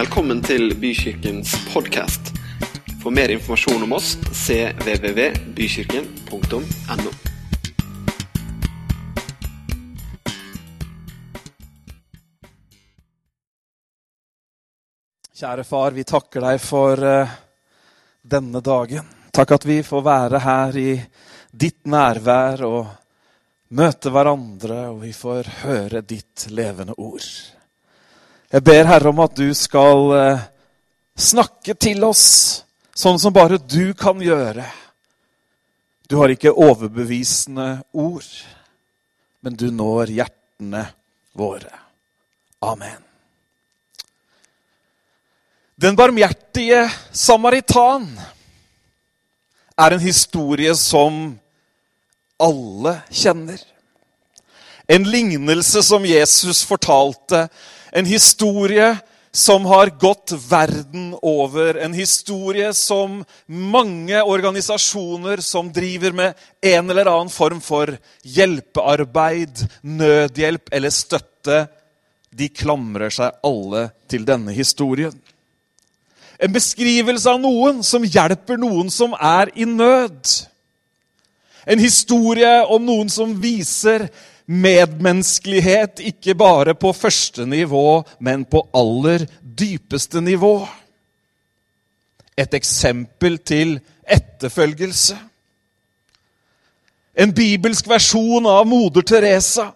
Velkommen til Bykirkens podkast. For mer informasjon om oss cvvvbykirken.no. Kjære far, vi takker deg for eh, denne dagen. Takk at vi får være her i ditt nærvær og møte hverandre, og vi får høre ditt levende ord. Jeg ber Herre om at du skal eh, snakke til oss sånn som bare du kan gjøre. Du har ikke overbevisende ord, men du når hjertene våre. Amen. Den barmhjertige samaritan er en historie som alle kjenner. En lignelse som Jesus fortalte. En historie som har gått verden over. En historie som mange organisasjoner som driver med en eller annen form for hjelpearbeid, nødhjelp eller støtte, de klamrer seg alle til denne historien. En beskrivelse av noen som hjelper noen som er i nød. En historie om noen som viser medmenneskelighet ikke bare på første nivå, men på aller dypeste nivå. Et eksempel til etterfølgelse. En bibelsk versjon av moder Teresa.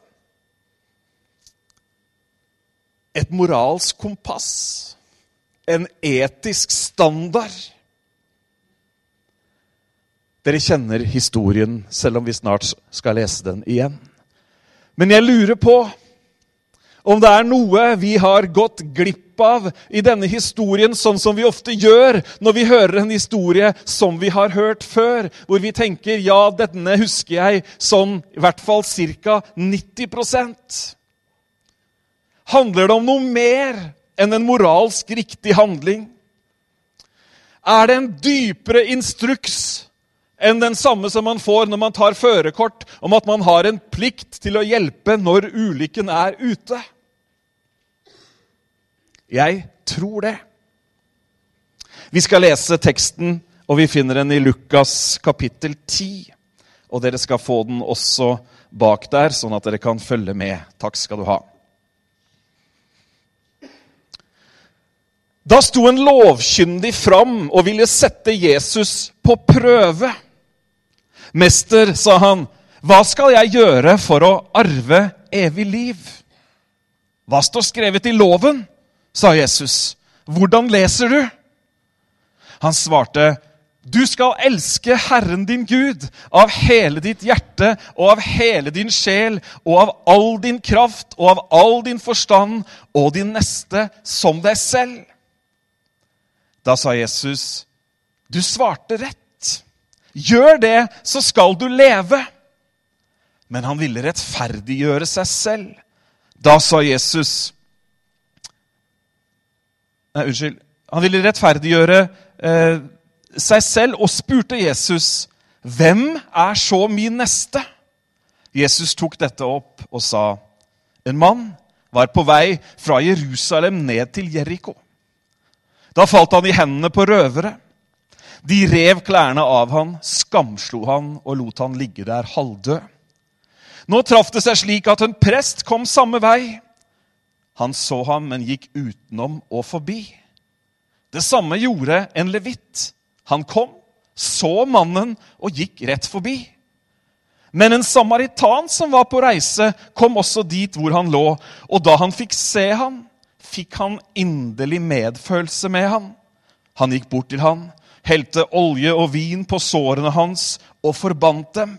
Et moralsk kompass en etisk standard. Dere kjenner historien, selv om vi snart skal lese den igjen. Men jeg lurer på om det er noe vi har gått glipp av i denne historien, sånn som vi ofte gjør når vi hører en historie som vi har hørt før, hvor vi tenker ja, denne husker jeg sånn i hvert fall ca. 90% Handler det om noe mer enn en moralsk riktig handling? Er det en dypere instruks enn den samme som man får når man tar førerkort, om at man har en plikt til å hjelpe når ulykken er ute? Jeg tror det. Vi skal lese teksten, og vi finner den i Lukas kapittel 10. Og dere skal få den også bak der, sånn at dere kan følge med. Takk skal du ha. Da sto en lovkyndig fram og ville sette Jesus på prøve. Mester, sa han, hva skal jeg gjøre for å arve evig liv? Hva står skrevet i loven? sa Jesus. Hvordan leser du? Han svarte, du skal elske Herren din Gud av hele ditt hjerte og av hele din sjel og av all din kraft og av all din forstand og din neste som deg selv. Da sa Jesus, 'Du svarte rett. Gjør det, så skal du leve.' Men han ville rettferdiggjøre seg selv. Da sa Jesus Nei, unnskyld. Han ville rettferdiggjøre eh, seg selv og spurte Jesus, 'Hvem er så min neste?' Jesus tok dette opp og sa, 'En mann var på vei fra Jerusalem ned til Jeriko.' Da falt han i hendene på røvere. De rev klærne av han, skamslo han og lot han ligge der halvdød. Nå traff det seg slik at en prest kom samme vei. Han så ham, men gikk utenom og forbi. Det samme gjorde en levitt. Han kom, så mannen og gikk rett forbi. Men en samaritan som var på reise, kom også dit hvor han lå, og da han fikk se ham, fikk han inderlig medfølelse med ham. Han gikk bort til han, helte olje og vin på sårene hans og forbandt dem.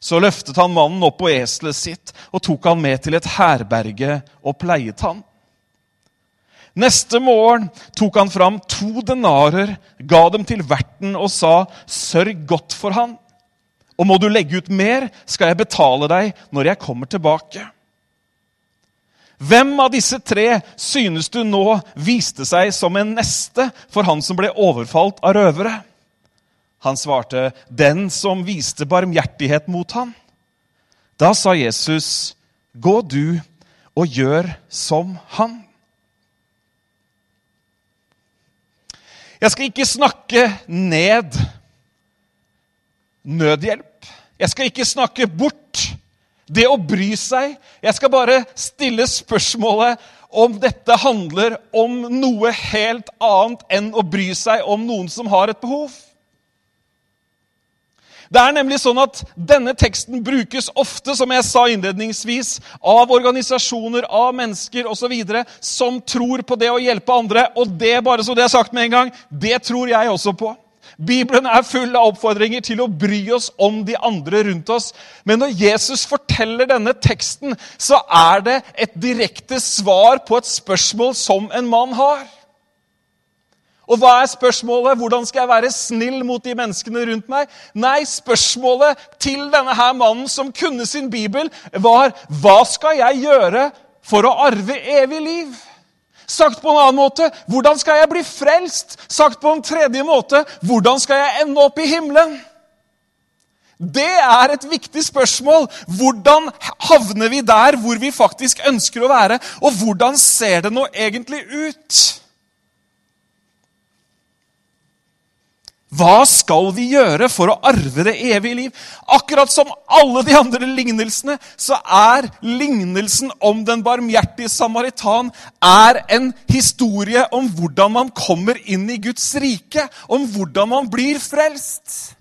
Så løftet han mannen opp på eselet sitt og tok han med til et herberge og pleiet han. Neste morgen tok han fram to denarer, ga dem til verten og sa, 'Sørg godt for han.' Og må du legge ut mer, skal jeg betale deg når jeg kommer tilbake.' Hvem av disse tre synes du nå viste seg som en neste for han som ble overfalt av røvere? Han svarte, 'Den som viste barmhjertighet mot han.' Da sa Jesus, 'Gå du og gjør som han.' Jeg skal ikke snakke ned nødhjelp. Jeg skal ikke snakke bort det å bry seg. Jeg skal bare stille spørsmålet om dette handler om noe helt annet enn å bry seg om noen som har et behov. Det er nemlig sånn at Denne teksten brukes ofte som jeg sa innledningsvis, av organisasjoner, av mennesker osv. som tror på det å hjelpe andre. Og det bare så det er sagt med en gang, det tror jeg også på. Bibelen er full av oppfordringer til å bry oss om de andre rundt oss. Men når Jesus forteller denne teksten, så er det et direkte svar på et spørsmål som en mann har. Og hva er spørsmålet? Hvordan skal jeg være snill mot de menneskene rundt meg? Nei, spørsmålet til denne her mannen som kunne sin bibel, var hva skal jeg gjøre for å arve evig liv? Sagt på en annen måte hvordan skal jeg bli frelst? Sagt på en tredje måte hvordan skal jeg ende opp i himmelen? Det er et viktig spørsmål. Hvordan havner vi der hvor vi faktisk ønsker å være? Og hvordan ser det nå egentlig ut? Hva skal vi gjøre for å arve det evige liv? Akkurat som alle de andre lignelsene, så er lignelsen om den barmhjertige samaritan er en historie om hvordan man kommer inn i Guds rike, om hvordan man blir frelst.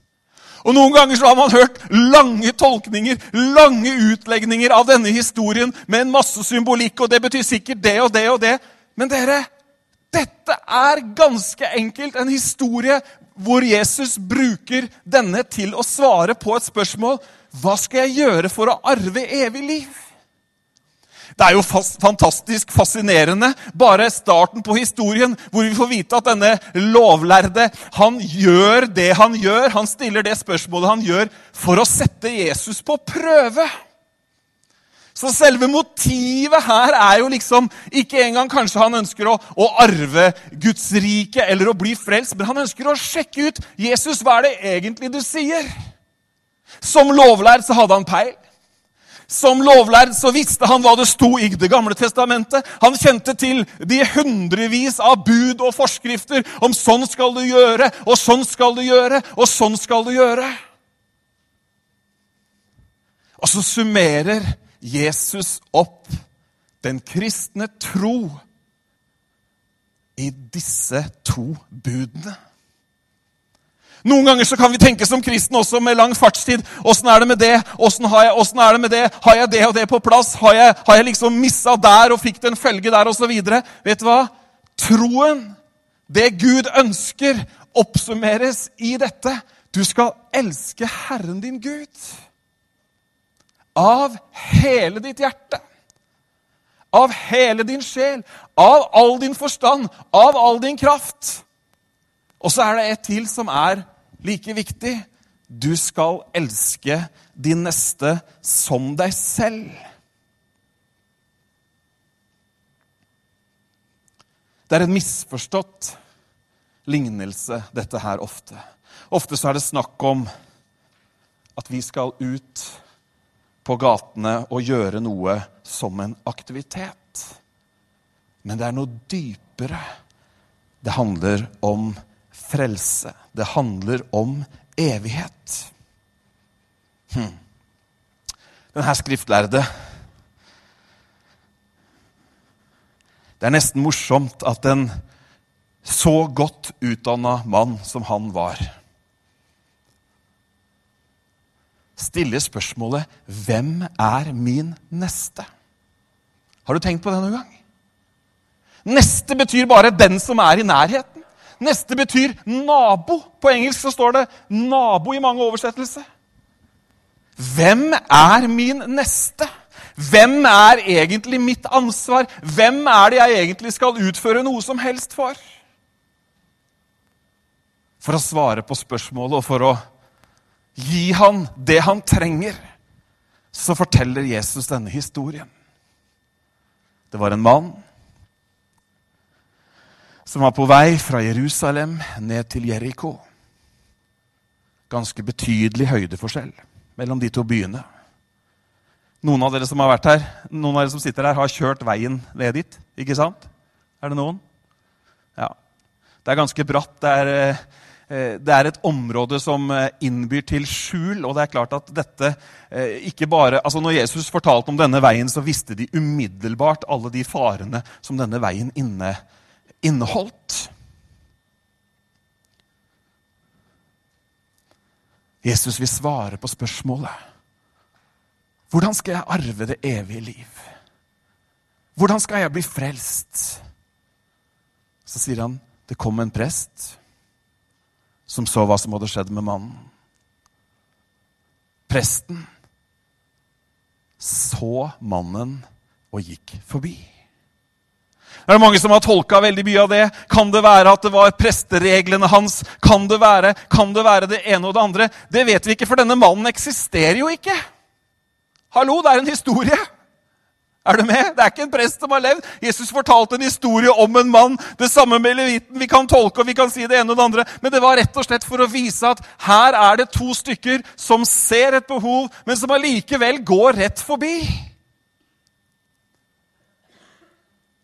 Og Noen ganger så har man hørt lange tolkninger, lange utlegninger av denne historien med en masse symbolikk, og det betyr sikkert det og det og det. Men dere, dette er ganske enkelt en historie hvor Jesus bruker denne til å svare på et spørsmål hva skal jeg gjøre for å arve evig liv? Det er jo fast, fantastisk fascinerende, bare starten på historien, hvor vi får vite at denne lovlærde han gjør det han gjør. Han stiller det spørsmålet han gjør, for å sette Jesus på prøve. Så selve motivet her er jo liksom ikke engang kanskje han ønsker å, å arve Guds rike eller å bli frelst, men han ønsker å sjekke ut Jesus, hva er det egentlig du sier? Som lovlærd så hadde han peil. Som lovlærd så visste han hva det sto i Det gamle testamentet. Han kjente til de hundrevis av bud og forskrifter om sånn skal du gjøre, og sånn skal du gjøre, og sånn skal du gjøre. Og så summerer Jesus opp den kristne tro i disse to budene. Noen ganger så kan vi tenke som kristne også med lang fartstid. Åssen er det med det? Åssen er det med det? Har jeg det og det på plass? Har jeg, har jeg liksom missa der og fikk det en følge der osv.? Vet du hva? Troen, det Gud ønsker, oppsummeres i dette. Du skal elske Herren din Gud av hele ditt hjerte. Av hele din sjel, av all din forstand, av all din kraft. Og så er det et til som er like viktig. Du skal elske din neste som deg selv. Det er en misforstått lignelse, dette her ofte. Ofte så er det snakk om at vi skal ut på gatene og gjøre noe som en aktivitet. Men det er noe dypere. Det handler om frelse. Det handler om evighet. Hm. Denne skriftlærde Det er nesten morsomt at en så godt utdanna mann som han var stiller spørsmålet 'Hvem er min neste?' Har du tenkt på det noen gang? Neste betyr bare 'den som er i nærheten'. Neste betyr nabo. På engelsk så står det 'nabo' i mange oversettelser. Hvem er min neste? Hvem er egentlig mitt ansvar? Hvem er det jeg egentlig skal utføre noe som helst for? For å svare på spørsmålet og for å Gi han det han trenger. Så forteller Jesus denne historien. Det var en mann som var på vei fra Jerusalem ned til Jeriko. Ganske betydelig høydeforskjell mellom de to byene. Noen av dere som har vært her, noen av dere som sitter her, har kjørt veien ned dit. Ikke sant? Er det noen? Ja. Det er ganske bratt. Det er, eh, det er et område som eh, innbyr til skjul. Og det er klart at dette eh, ikke bare, altså Når Jesus fortalte om denne veien, så visste de umiddelbart alle de farene som denne veien inne, inneholdt. Jesus vil svare på spørsmålet. Hvordan skal jeg arve det evige liv? Hvordan skal jeg bli frelst? Så sier han, det kom en prest som så hva som hadde skjedd med mannen. Presten så mannen og gikk forbi. Det er mange som har tolka veldig mye av det. Kan det være at det var prestereglene hans? Kan det være, kan det være det ene og det andre? Det vet vi ikke, for denne mannen eksisterer jo ikke. Hallo, det er en historie. Er du med? Det er ikke en prest som har levd. Jesus fortalte en historie om en mann. Det samme med leviten. Vi kan tolke og vi kan si det ene og det andre. Men det var rett og slett for å vise at her er det to stykker som ser et behov, men som allikevel går rett forbi.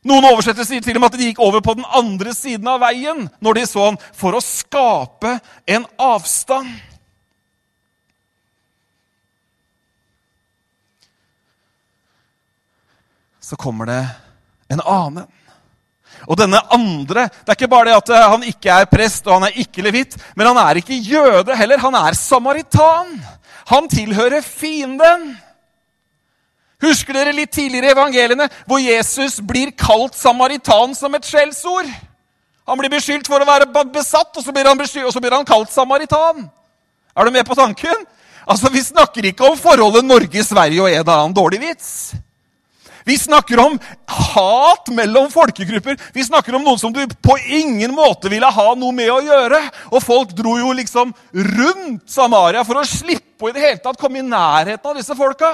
Noen oversetter sier til og med at de gikk over på den andre siden av veien når de så han, for å skape en avstand. Så kommer det en annen. Og denne andre Det er ikke bare det at han ikke er prest og han er ikke levitt, men han er ikke jøde heller. Han er samaritan. Han tilhører fienden. Husker dere litt tidligere i evangeliene hvor Jesus blir kalt samaritan som et skjellsord? Han blir beskyldt for å være besatt, og så blir han, og så blir han kalt samaritan. Er du med på tanken? Altså, Vi snakker ikke om forholdet Norge-Sverige og en annen dårlig vits. Vi snakker om hat mellom folkegrupper. Vi snakker om noen som du på ingen måte ville ha noe med å gjøre. Og folk dro jo liksom rundt Samaria for å slippe å i det hele tatt komme i nærheten av disse folka.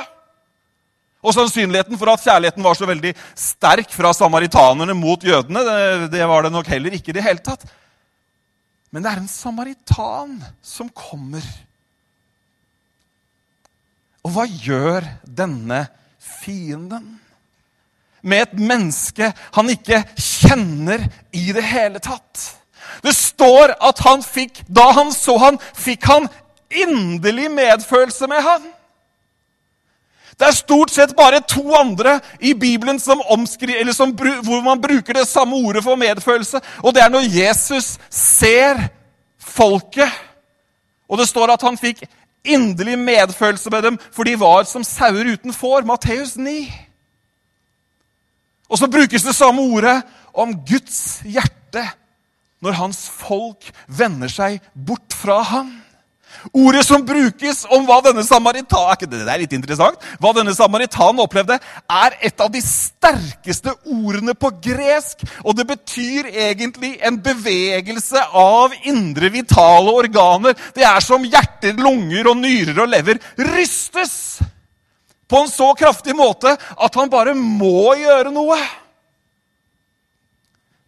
Og sannsynligheten for at kjærligheten var så veldig sterk fra samaritanerne mot jødene, det, det var det nok heller ikke i det hele tatt. Men det er en samaritan som kommer. Og hva gjør denne fienden med et menneske han ikke kjenner i det hele tatt? Det står at han fikk, da han så han, fikk han inderlig medfølelse med han. Det er stort sett bare to andre i Bibelen som som, hvor man bruker det samme ordet for medfølelse. Og det er når Jesus ser folket. Og det står at han fikk inderlig medfølelse med dem, for de var som sauer uten får. Matteus 9. Og så brukes det samme ordet om Guds hjerte når hans folk vender seg bort fra ham. Ordet som brukes om hva denne samaritan hva denne samaritanen opplevde, er et av de sterkeste ordene på gresk. Og det betyr egentlig en bevegelse av indre vitale organer. Det er som hjerter, lunger og nyrer og lever rystes på en så kraftig måte at han bare må gjøre noe.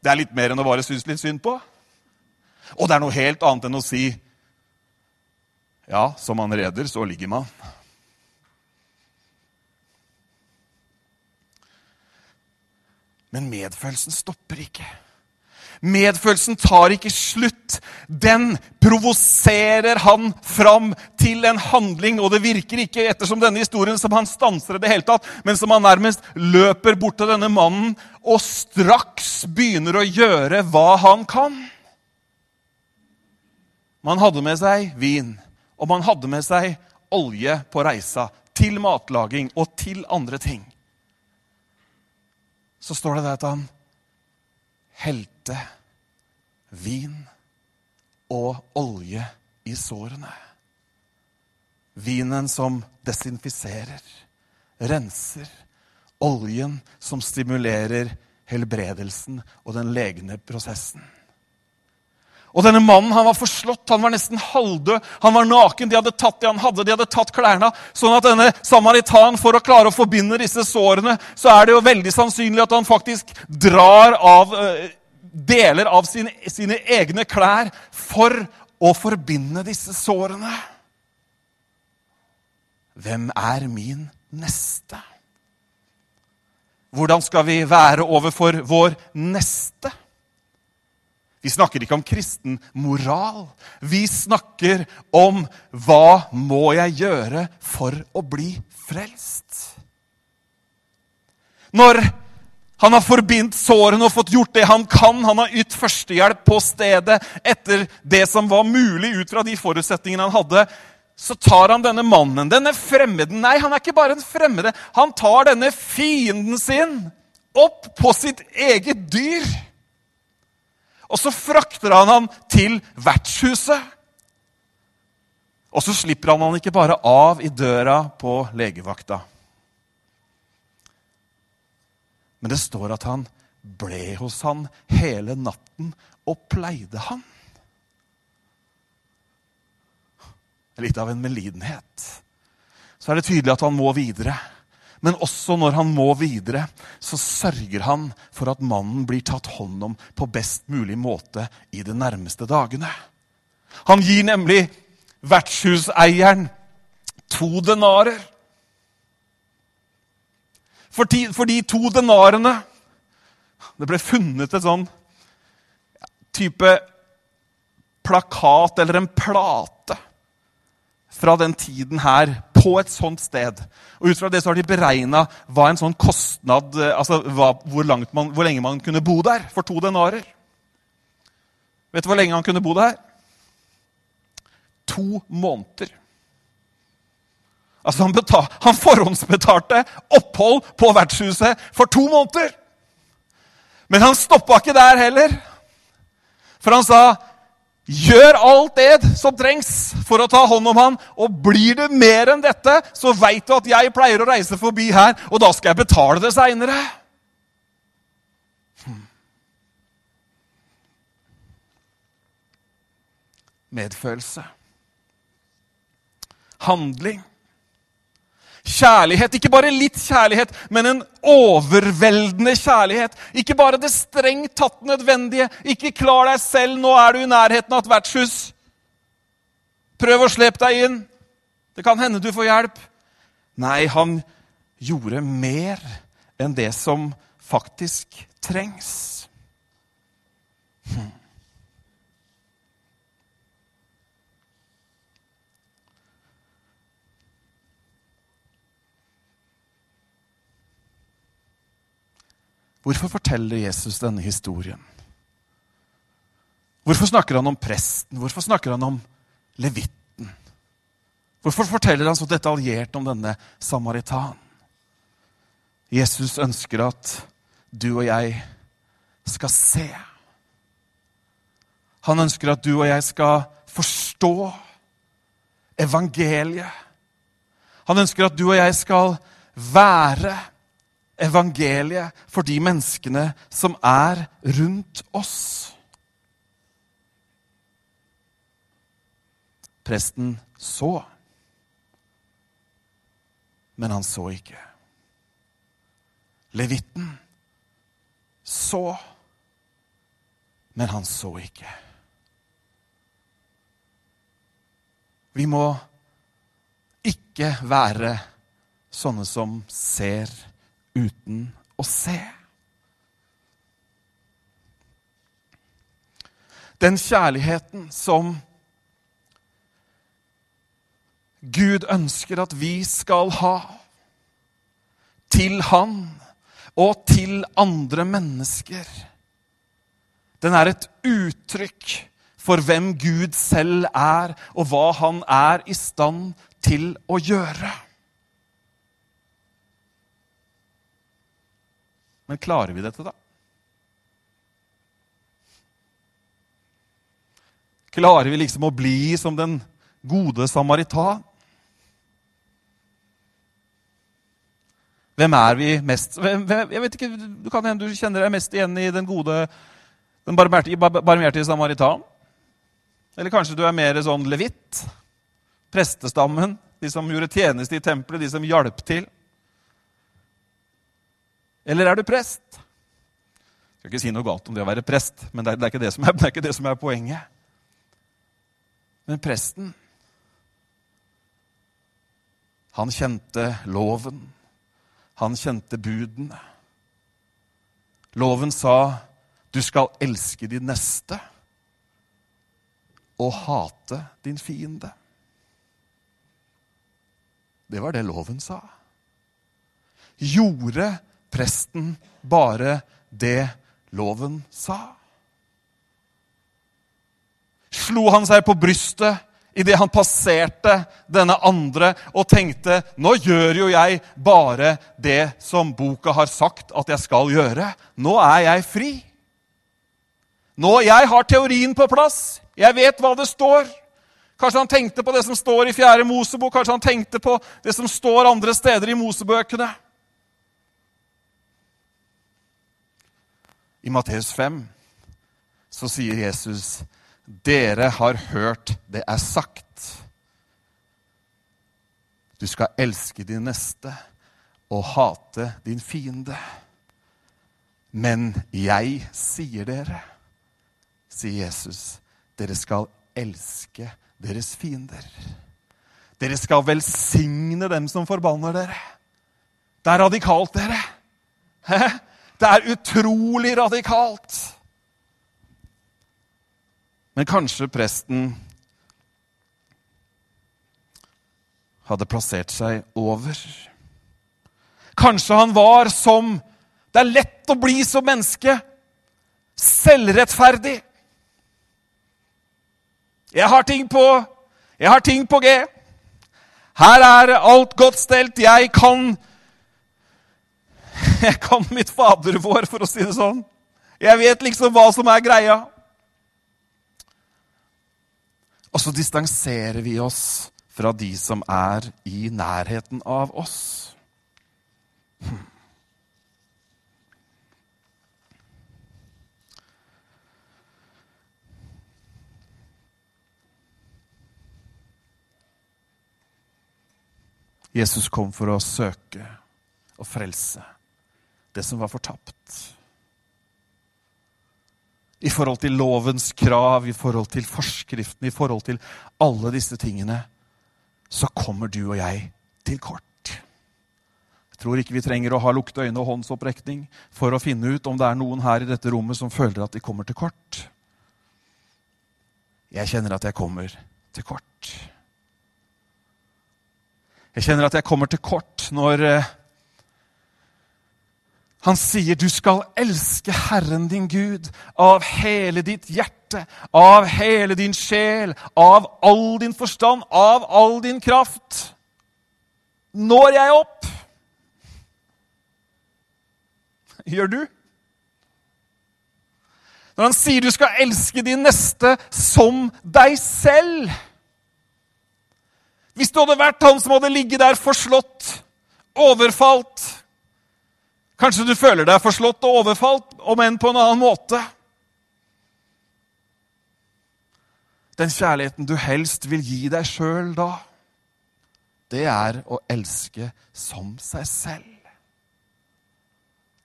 Det er litt mer enn å bare synes litt synd på. Og det er noe helt annet enn å si ja, som man reder, så ligger man. Men medfølelsen stopper ikke. Medfølelsen tar ikke slutt. Den provoserer han fram til en handling. Og det virker ikke ettersom denne historien som han stanser i det hele tatt, men som han nærmest løper bort til denne mannen og straks begynner å gjøre hva han kan. Man hadde med seg vin og man hadde med seg olje på reisa til matlaging og til andre ting. Så står det der at han helte vin og olje i sårene. Vinen som desinfiserer, renser. Oljen som stimulerer helbredelsen og den legne prosessen. Og denne mannen han var forslått, han var nesten halvdød, han var naken. De hadde tatt det han hadde, de hadde tatt klærne. Sånn at denne samaritan, for å klare å forbinde disse sårene, så er det jo veldig sannsynlig at han faktisk drar av uh, deler av sine, sine egne klær for å forbinde disse sårene. Hvem er min neste? Hvordan skal vi være overfor vår neste? Vi snakker ikke om kristen moral. Vi snakker om hva må jeg gjøre for å bli frelst? Når han har forbindt sårene og fått gjort det han kan, han har ytt førstehjelp på stedet etter det som var mulig ut fra de forutsetningene han hadde, så tar han denne mannen, denne fremmeden Nei, han er ikke bare en fremmede. Han tar denne fienden sin opp på sitt eget dyr. Og så frakter han han til vertshuset. Og så slipper han han ikke bare av i døra på legevakta. Men det står at han ble hos han hele natten og pleide han. Litt av en medlidenhet. Så er det tydelig at han må videre. Men også når han må videre, så sørger han for at mannen blir tatt hånd om på best mulig måte i de nærmeste dagene. Han gir nemlig vertshuseieren to denarer. For, ti, for de to denarene Det ble funnet et sånn type plakat eller en plate fra den tiden her på et sånt sted. Og Ut fra det så har de beregna hva en sånn kostnad altså hva, hvor, man, hvor, lenge man kunne bo der for to denarer. Vet du hvor lenge han kunne bo der? To måneder. Altså han, betal, han forhåndsbetalte opphold på vertshuset for to måneder! Men han stoppa ikke der heller. For han sa Gjør alt det som trengs for å ta hånd om han. Og blir det mer enn dette, så veit du at jeg pleier å reise forbi her, og da skal jeg betale det seinere. Hmm. Medfølelse. Handling. Kjærlighet. Ikke bare litt kjærlighet, men en overveldende kjærlighet. Ikke bare det strengt tatt nødvendige. Ikke klar deg selv, nå er du i nærheten av et vertshus. Prøv å slepe deg inn. Det kan hende du får hjelp. Nei, han gjorde mer enn det som faktisk trengs. Hm. Hvorfor forteller Jesus denne historien? Hvorfor snakker han om presten? Hvorfor snakker han om levitten? Hvorfor forteller han så detaljert om denne samaritan? Jesus ønsker at du og jeg skal se. Han ønsker at du og jeg skal forstå evangeliet. Han ønsker at du og jeg skal være evangeliet for de menneskene som er rundt oss. Presten så, men han så ikke. Levitten så, men han så ikke. Vi må ikke være sånne som ser uten å se. Den kjærligheten som Gud ønsker at vi skal ha til Han og til andre mennesker. Den er et uttrykk for hvem Gud selv er, og hva han er i stand til å gjøre. Men klarer vi dette, da? Klarer vi liksom å bli som den gode samaritan? Hvem er vi mest hvem, Jeg vet ikke, Du kan hende du kjenner deg mest igjen i den gode, den barmhjertige samaritan. Eller kanskje du er mer sånn levitt. Prestestammen, de som gjorde tjeneste i tempelet, de som hjalp til. Eller er du prest? Jeg skal ikke si noe galt om det å være prest, men det er, det er, ikke, det er, det er ikke det som er poenget. Men presten Han kjente loven. Han kjente budene. Loven sa 'du skal elske de neste'. og hate din fiende. Det var det loven sa. Gjorde presten bare det loven sa? Slo han seg på brystet idet han passerte denne andre og tenkte nå gjør jo jeg bare det som boka har sagt at jeg skal gjøre. Nå er jeg fri. Nå jeg har teorien på plass. Jeg vet hva det står. Kanskje han tenkte på det som står i Fjerde Mosebok, kanskje han tenkte på det som står andre steder i Mosebøkene. I Matteus 5 så sier Jesus dere har hørt det er sagt. Du skal elske din neste og hate din fiende. Men jeg sier dere, sier Jesus, dere skal elske deres fiender. Dere skal velsigne dem som forbanner dere. Det er radikalt, dere. Det er utrolig radikalt. Men kanskje presten hadde plassert seg over. Kanskje han var som Det er lett å bli som menneske. Selvrettferdig. Jeg har ting på Jeg har ting på G. Her er alt godt stelt. Jeg kan Jeg kan mitt Fader vår, for å si det sånn. Jeg vet liksom hva som er greia. Og så distanserer vi oss fra de som er i nærheten av oss. Jesus kom for å søke og frelse det som var fortapt i forhold til lovens krav, i forhold til forskriften, i forhold til alle disse tingene, så kommer du og jeg til kort. Jeg tror ikke vi trenger å ha lukte øyne og håndsopprekning for å finne ut om det er noen her i dette rommet som føler at de kommer til kort. Jeg kjenner at jeg kommer til kort. Jeg kjenner at jeg kommer til kort når eh, han sier du skal elske Herren din Gud av hele ditt hjerte, av hele din sjel, av all din forstand, av all din kraft. Når jeg opp? Gjør du? Når han sier du skal elske din neste som deg selv Hvis du hadde vært han som hadde ligget der forslått, overfalt Kanskje du føler deg forslått og overfalt, om enn på en annen måte. Den kjærligheten du helst vil gi deg sjøl da, det er å elske som seg selv.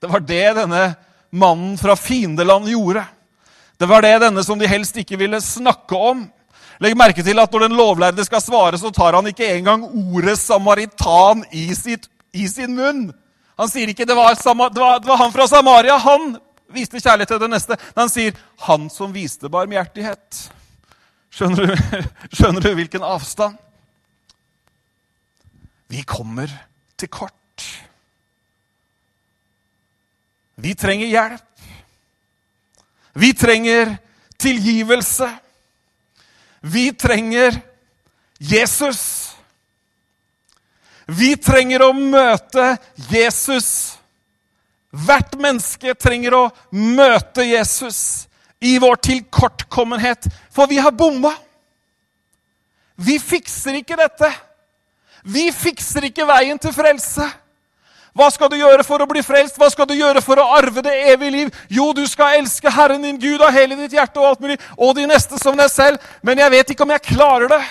Det var det denne mannen fra fiendeland gjorde. Det var det denne som de helst ikke ville snakke om. Legg merke til at når den lovlærde skal svare, så tar han ikke engang ordet 'samaritan' i, sitt, i sin munn. Han sier ikke det var, det, var, det var, han fra Samaria. Han viste kjærlighet til det neste. Men han sier 'han som viste barmhjertighet'. Skjønner du, skjønner du hvilken avstand? Vi kommer til kort. Vi trenger hjelp. Vi trenger tilgivelse. Vi trenger Jesus. Vi trenger å møte Jesus. Hvert menneske trenger å møte Jesus i vår tilkortkommenhet, for vi har bomma. Vi fikser ikke dette. Vi fikser ikke veien til frelse. Hva skal du gjøre for å bli frelst? Hva skal du gjøre for å arve det evige liv? Jo, du skal elske Herren din Gud av hele ditt hjerte og alt mulig, og de neste som deg selv. Men jeg vet ikke om jeg klarer det.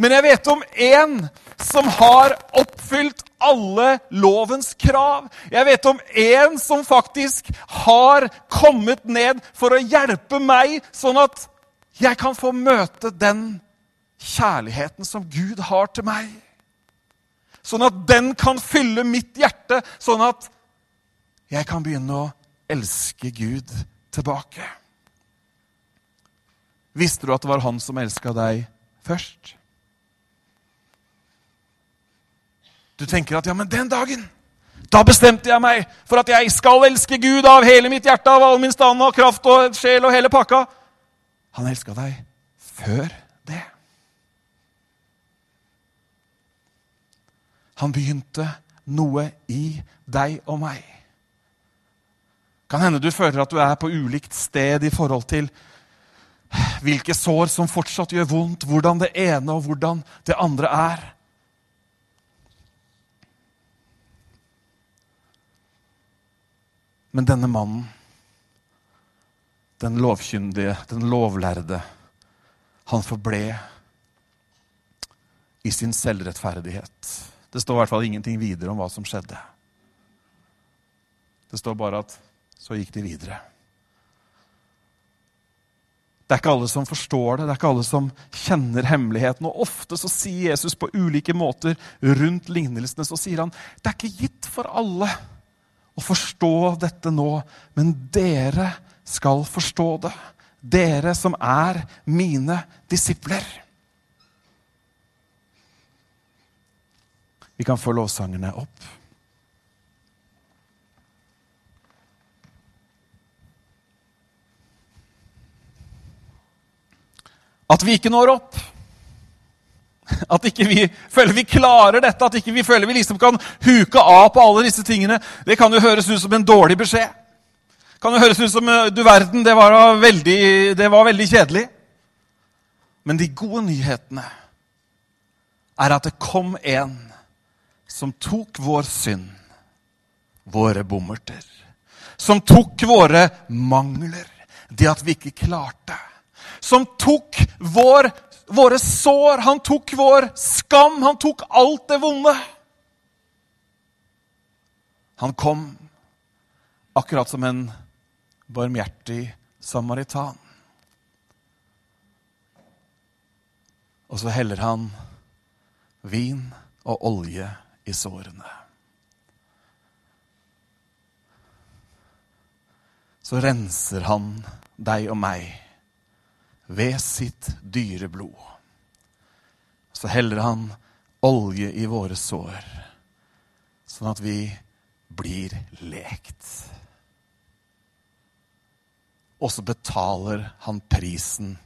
Men jeg vet om én som har oppfylt alle lovens krav. Jeg vet om én som faktisk har kommet ned for å hjelpe meg, sånn at jeg kan få møte den kjærligheten som Gud har til meg. Sånn at den kan fylle mitt hjerte, sånn at jeg kan begynne å elske Gud tilbake. Visste du at det var han som elska deg først? Du tenker at ja, men den dagen da bestemte jeg meg for at jeg skal elske Gud av hele mitt hjerte, av all min stand og kraft og sjel og hele pakka. Han elska deg før det. Han begynte noe i deg og meg. Kan hende du føler at du er på ulikt sted i forhold til hvilke sår som fortsatt gjør vondt, hvordan det ene og hvordan det andre er. Men denne mannen, den lovkyndige, den lovlærde, han forble i sin selvrettferdighet. Det står i hvert fall ingenting videre om hva som skjedde. Det står bare at så gikk de videre. Det er ikke alle som forstår det, det er ikke alle som kjenner hemmeligheten. Og ofte så sier Jesus på ulike måter rundt lignelsene så sier han, det er ikke gitt for alle å forstå dette nå, men dere skal forstå det. Dere som er mine disipler. Vi kan få lovsangene opp. At vi ikke når opp. At ikke vi føler vi klarer dette, at ikke vi føler vi liksom kan huke av på alle disse tingene, det kan jo høres ut som en dårlig beskjed. Kan jo høres ut som eh, du verden, det var veldig, det var veldig kjedelig. Men de gode nyhetene er at det kom en som tok vår synd, våre bommerter, som tok våre mangler, det at vi ikke klarte, som tok vår våre sår, han tok vår skam, han tok alt det vonde. Han kom akkurat som en barmhjertig samaritan. Og så heller han vin og olje i sårene. Så renser han deg og meg ved sitt dyre blod. Så heller han olje i våre sår, sånn at vi blir lekt. Og så betaler han prisen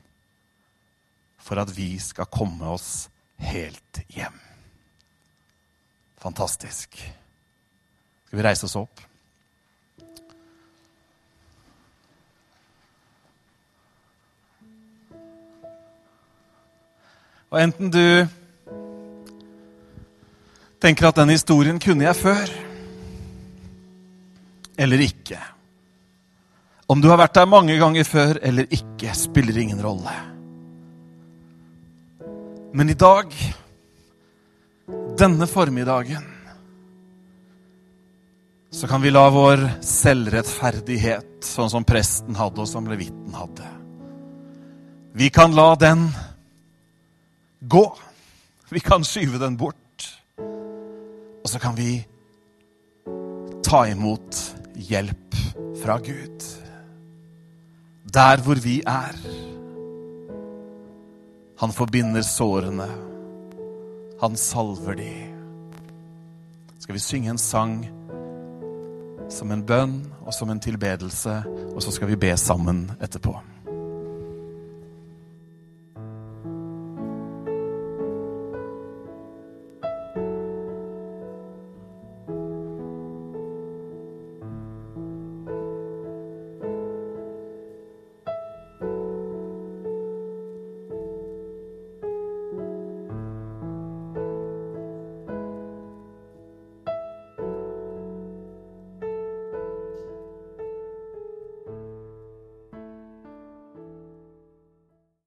for at vi skal komme oss helt hjem. Fantastisk. Skal vi reise oss opp? Og enten du tenker at den historien kunne jeg før, eller ikke. Om du har vært der mange ganger før eller ikke, spiller ingen rolle. Men i dag, denne formiddagen, så kan vi la vår selvrettferdighet, sånn som presten hadde, og som levitten hadde Vi kan la den gå. Vi kan skyve den bort. Og så kan vi ta imot hjelp fra Gud. Der hvor vi er. Han forbinder sårene. Han salver de. Skal vi synge en sang som en bønn og som en tilbedelse, og så skal vi be sammen etterpå.